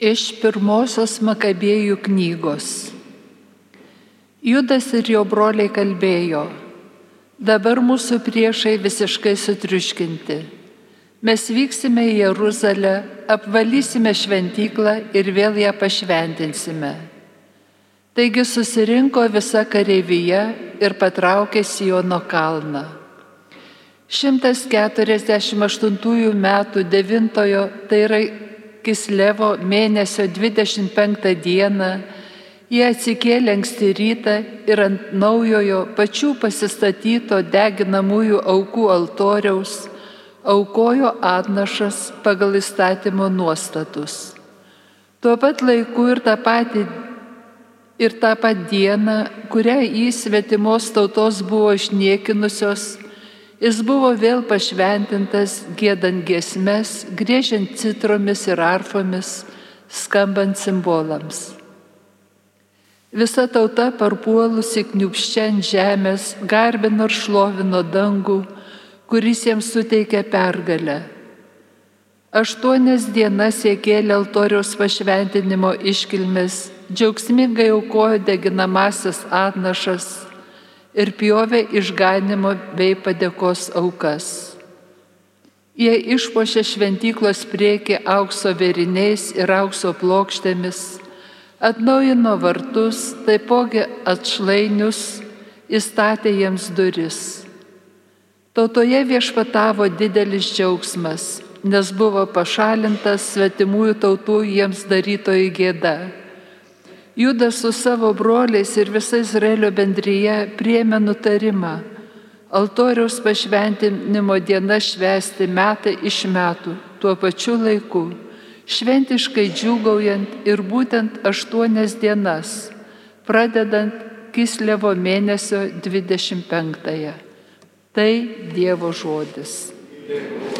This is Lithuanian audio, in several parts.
Iš pirmosios Makabėjų knygos. Judas ir jo broliai kalbėjo, dabar mūsų priešai visiškai sutriuškinti. Mes vyksime į Jeruzalę, apvalysime šventyklą ir vėl ją pašventinsime. Taigi susirinko visa kareivyje ir patraukė Siono kalną. 148 metų 9, tai yra Kislevo mėnesio 25 dieną jie atsikėlė anksti rytą ir ant naujojo pačių pasistatyto deginamųjų aukų altoriaus aukojo atnašas pagal įstatymo nuostatus. Tuo pat laiku ir tą patį ir tą pat dieną, kurią į svetimos tautos buvo išniekinusios, Jis buvo vėl pašventintas gėdant giesmes, grėžiant citromis ir arfomis, skambant simbolams. Visa tauta parpuolusi kniupščiant žemės garbino ir šlovino dangų, kuris jiems suteikė pergalę. Aštuonias dienas jie kėlė altoriaus pašventinimo iškilmes, džiaugsmingai aukojo deginamasias atnašas ir pjovė išganimo bei padėkos aukas. Jie išpošė šventyklos priekį aukso veriniais ir aukso plokštėmis, atnaujino vartus, taipogi atšlainius, įstatė jiems duris. Tautoje viešpatavo didelis džiaugsmas, nes buvo pašalintas svetimųjų tautų jiems darytojų gėda Judas su savo broliais ir visa Izraelio bendryje priemė nutarimą altoriaus pašventinimo diena švesti metai iš metų tuo pačiu laiku, šventiškai džiūgaujant ir būtent aštuonias dienas, pradedant Kislevo mėnesio 25-ąją. Tai Dievo žodis. Dėkui.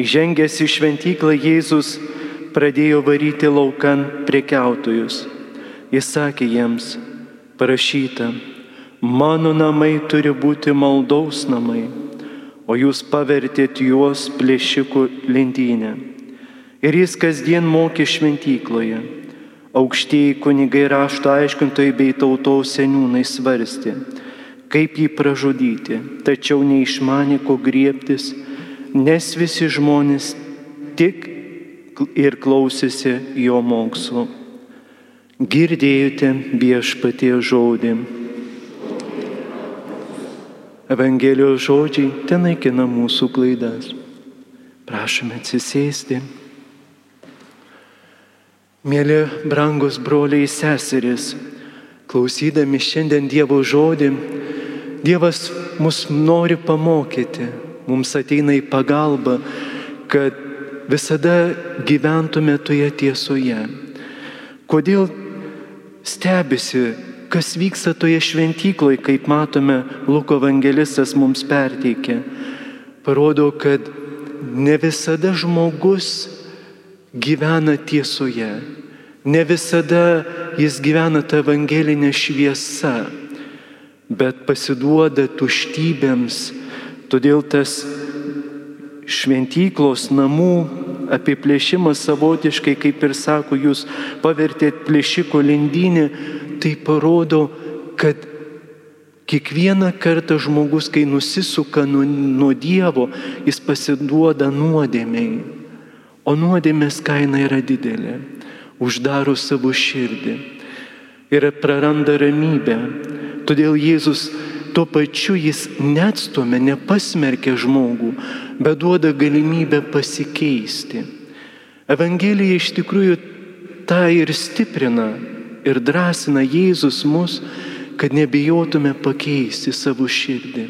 Įžengęs į šventyklą Jėzus pradėjo varyti laukan priekiautojus. Jis sakė jiems, parašyta, mano namai turi būti maldaus namai, o jūs pavertėt juos plėšikų lentynę. Ir jis kasdien mokė šventykloje. Aukštieji kunigai rašto aiškintojai bei tautos seniūnai svarstė, kaip jį pražudyti, tačiau neišmanė, ko griebtis, nes visi žmonės tik ir klausėsi jo mokslo. Girdėjote viešpatie žodį. Evangelijos žodžiai ten naikina mūsų klaidas. Prašome atsisėsti. Mėly brangus broliai seserys, klausydami šiandien Dievo žodį, Dievas mus nori pamokyti, mums ateina į pagalbą, kad visada gyventume toje tiesoje. Kodėl stebisi, kas vyksta toje šventykloje, kaip matome, Luko evangelistas mums perteikia. Parodo, kad ne visada žmogus gyvena tiesoje. Ne visada jis gyvena tą evangelinę šviesą, bet pasiduoda tuštybėms. Todėl tas šventyklos namų apiplėšimas savotiškai, kaip ir sako, jūs pavertėt plėšiko lindynį, tai parodo, kad kiekvieną kartą žmogus, kai nusisuka nuo, nuo Dievo, jis pasiduoda nuodėmiai. O nuodėmės kaina yra didelė. Uždaro savo širdį ir praranda ramybę. Todėl Jėzus tuo pačiu jis neatstumia, nepasmerkia žmogų, bet duoda galimybę pasikeisti. Evangelija iš tikrųjų tą ir stiprina ir drąsina Jėzus mus, kad nebijotume pakeisti savo širdį.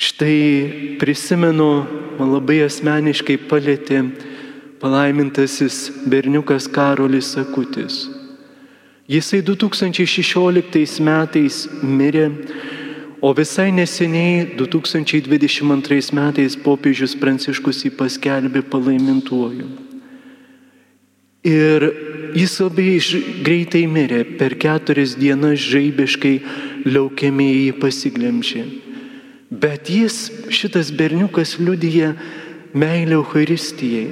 Štai prisimenu, man labai asmeniškai palėtė palaimintasis berniukas Karolis Sakutis. Jisai 2016 metais mirė, o visai neseniai 2022 metais popiežius Pranciškus jį paskelbė palaimintuoju. Ir jis labai greitai mirė, per keturias dienas žaibiškai leukemijai jį pasiglemžė. Bet jis, šitas berniukas, liudyja meilę Euharistijai.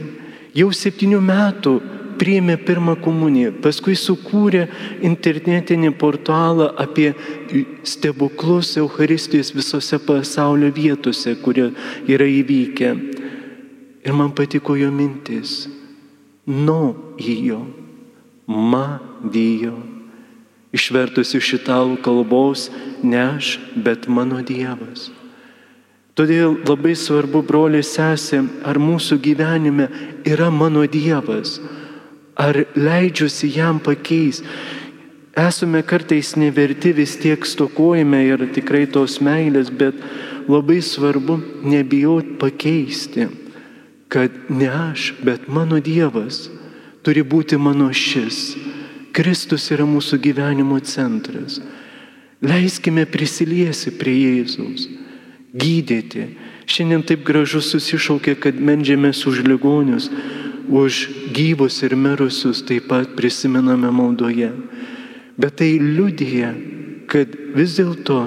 Jau septynių metų priėmė pirmą komuniją, paskui sukūrė internetinį portalą apie stebuklus Euharistijos visose pasaulio vietose, kurie yra įvykę. Ir man patiko jo mintis. No įjo, ma dijo. Išvertus iš italų kalbos, ne aš, bet mano Dievas. Todėl labai svarbu, broliai sesė, ar mūsų gyvenime yra mano Dievas, ar leidžiuosi jam pakeis. Esame kartais neverti, vis tiek stokojame ir tikrai tos meilės, bet labai svarbu nebijot pakeisti, kad ne aš, bet mano Dievas turi būti mano šis. Kristus yra mūsų gyvenimo centras. Leiskime prisiliesi prie Jėzaus gydyti. Šiandien taip gražu susišaukė, kad medžiamės už ligonius, už gyvus ir mirusius taip pat prisimename maldoje. Bet tai liudija, kad vis dėlto,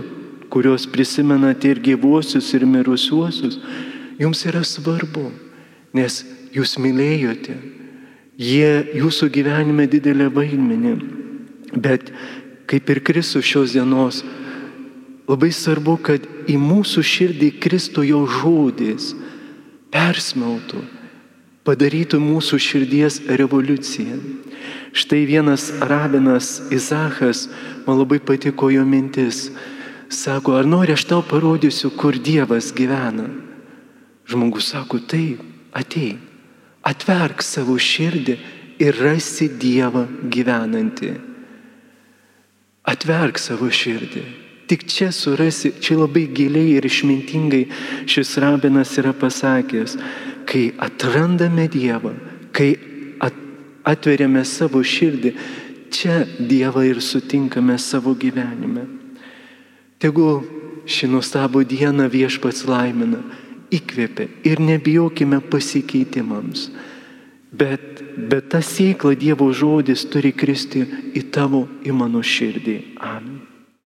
kuriuos prisimenate ir gyvuosius, ir mirusiuosius, jums yra svarbu, nes jūs mylėjote, jie jūsų gyvenime didelę vaidmenį. Bet kaip ir Kristus šios dienos Labai svarbu, kad į mūsų širdį Kristų jo žodis persmeltų, padarytų mūsų širdies revoliuciją. Štai vienas rabinas Izachas, man labai patiko jo mintis, sako, ar nori aš tau parodysiu, kur Dievas gyvena. Žmogus sako, taip, atei, atverk savo širdį ir rasi Dievą gyvenantį. Atverk savo širdį Tik čia surasi, čia labai giliai ir išmintingai šis rabinas yra pasakęs, kai atrandame Dievą, kai at, atveriame savo širdį, čia Dievą ir sutinkame savo gyvenime. Tegu šį nuostabų dieną viešpats laimina, įkvėpia ir nebijokime pasikeitimams. Bet, bet ta sėkla Dievo žodis turi kristi į tavo, į mano širdį. Amen.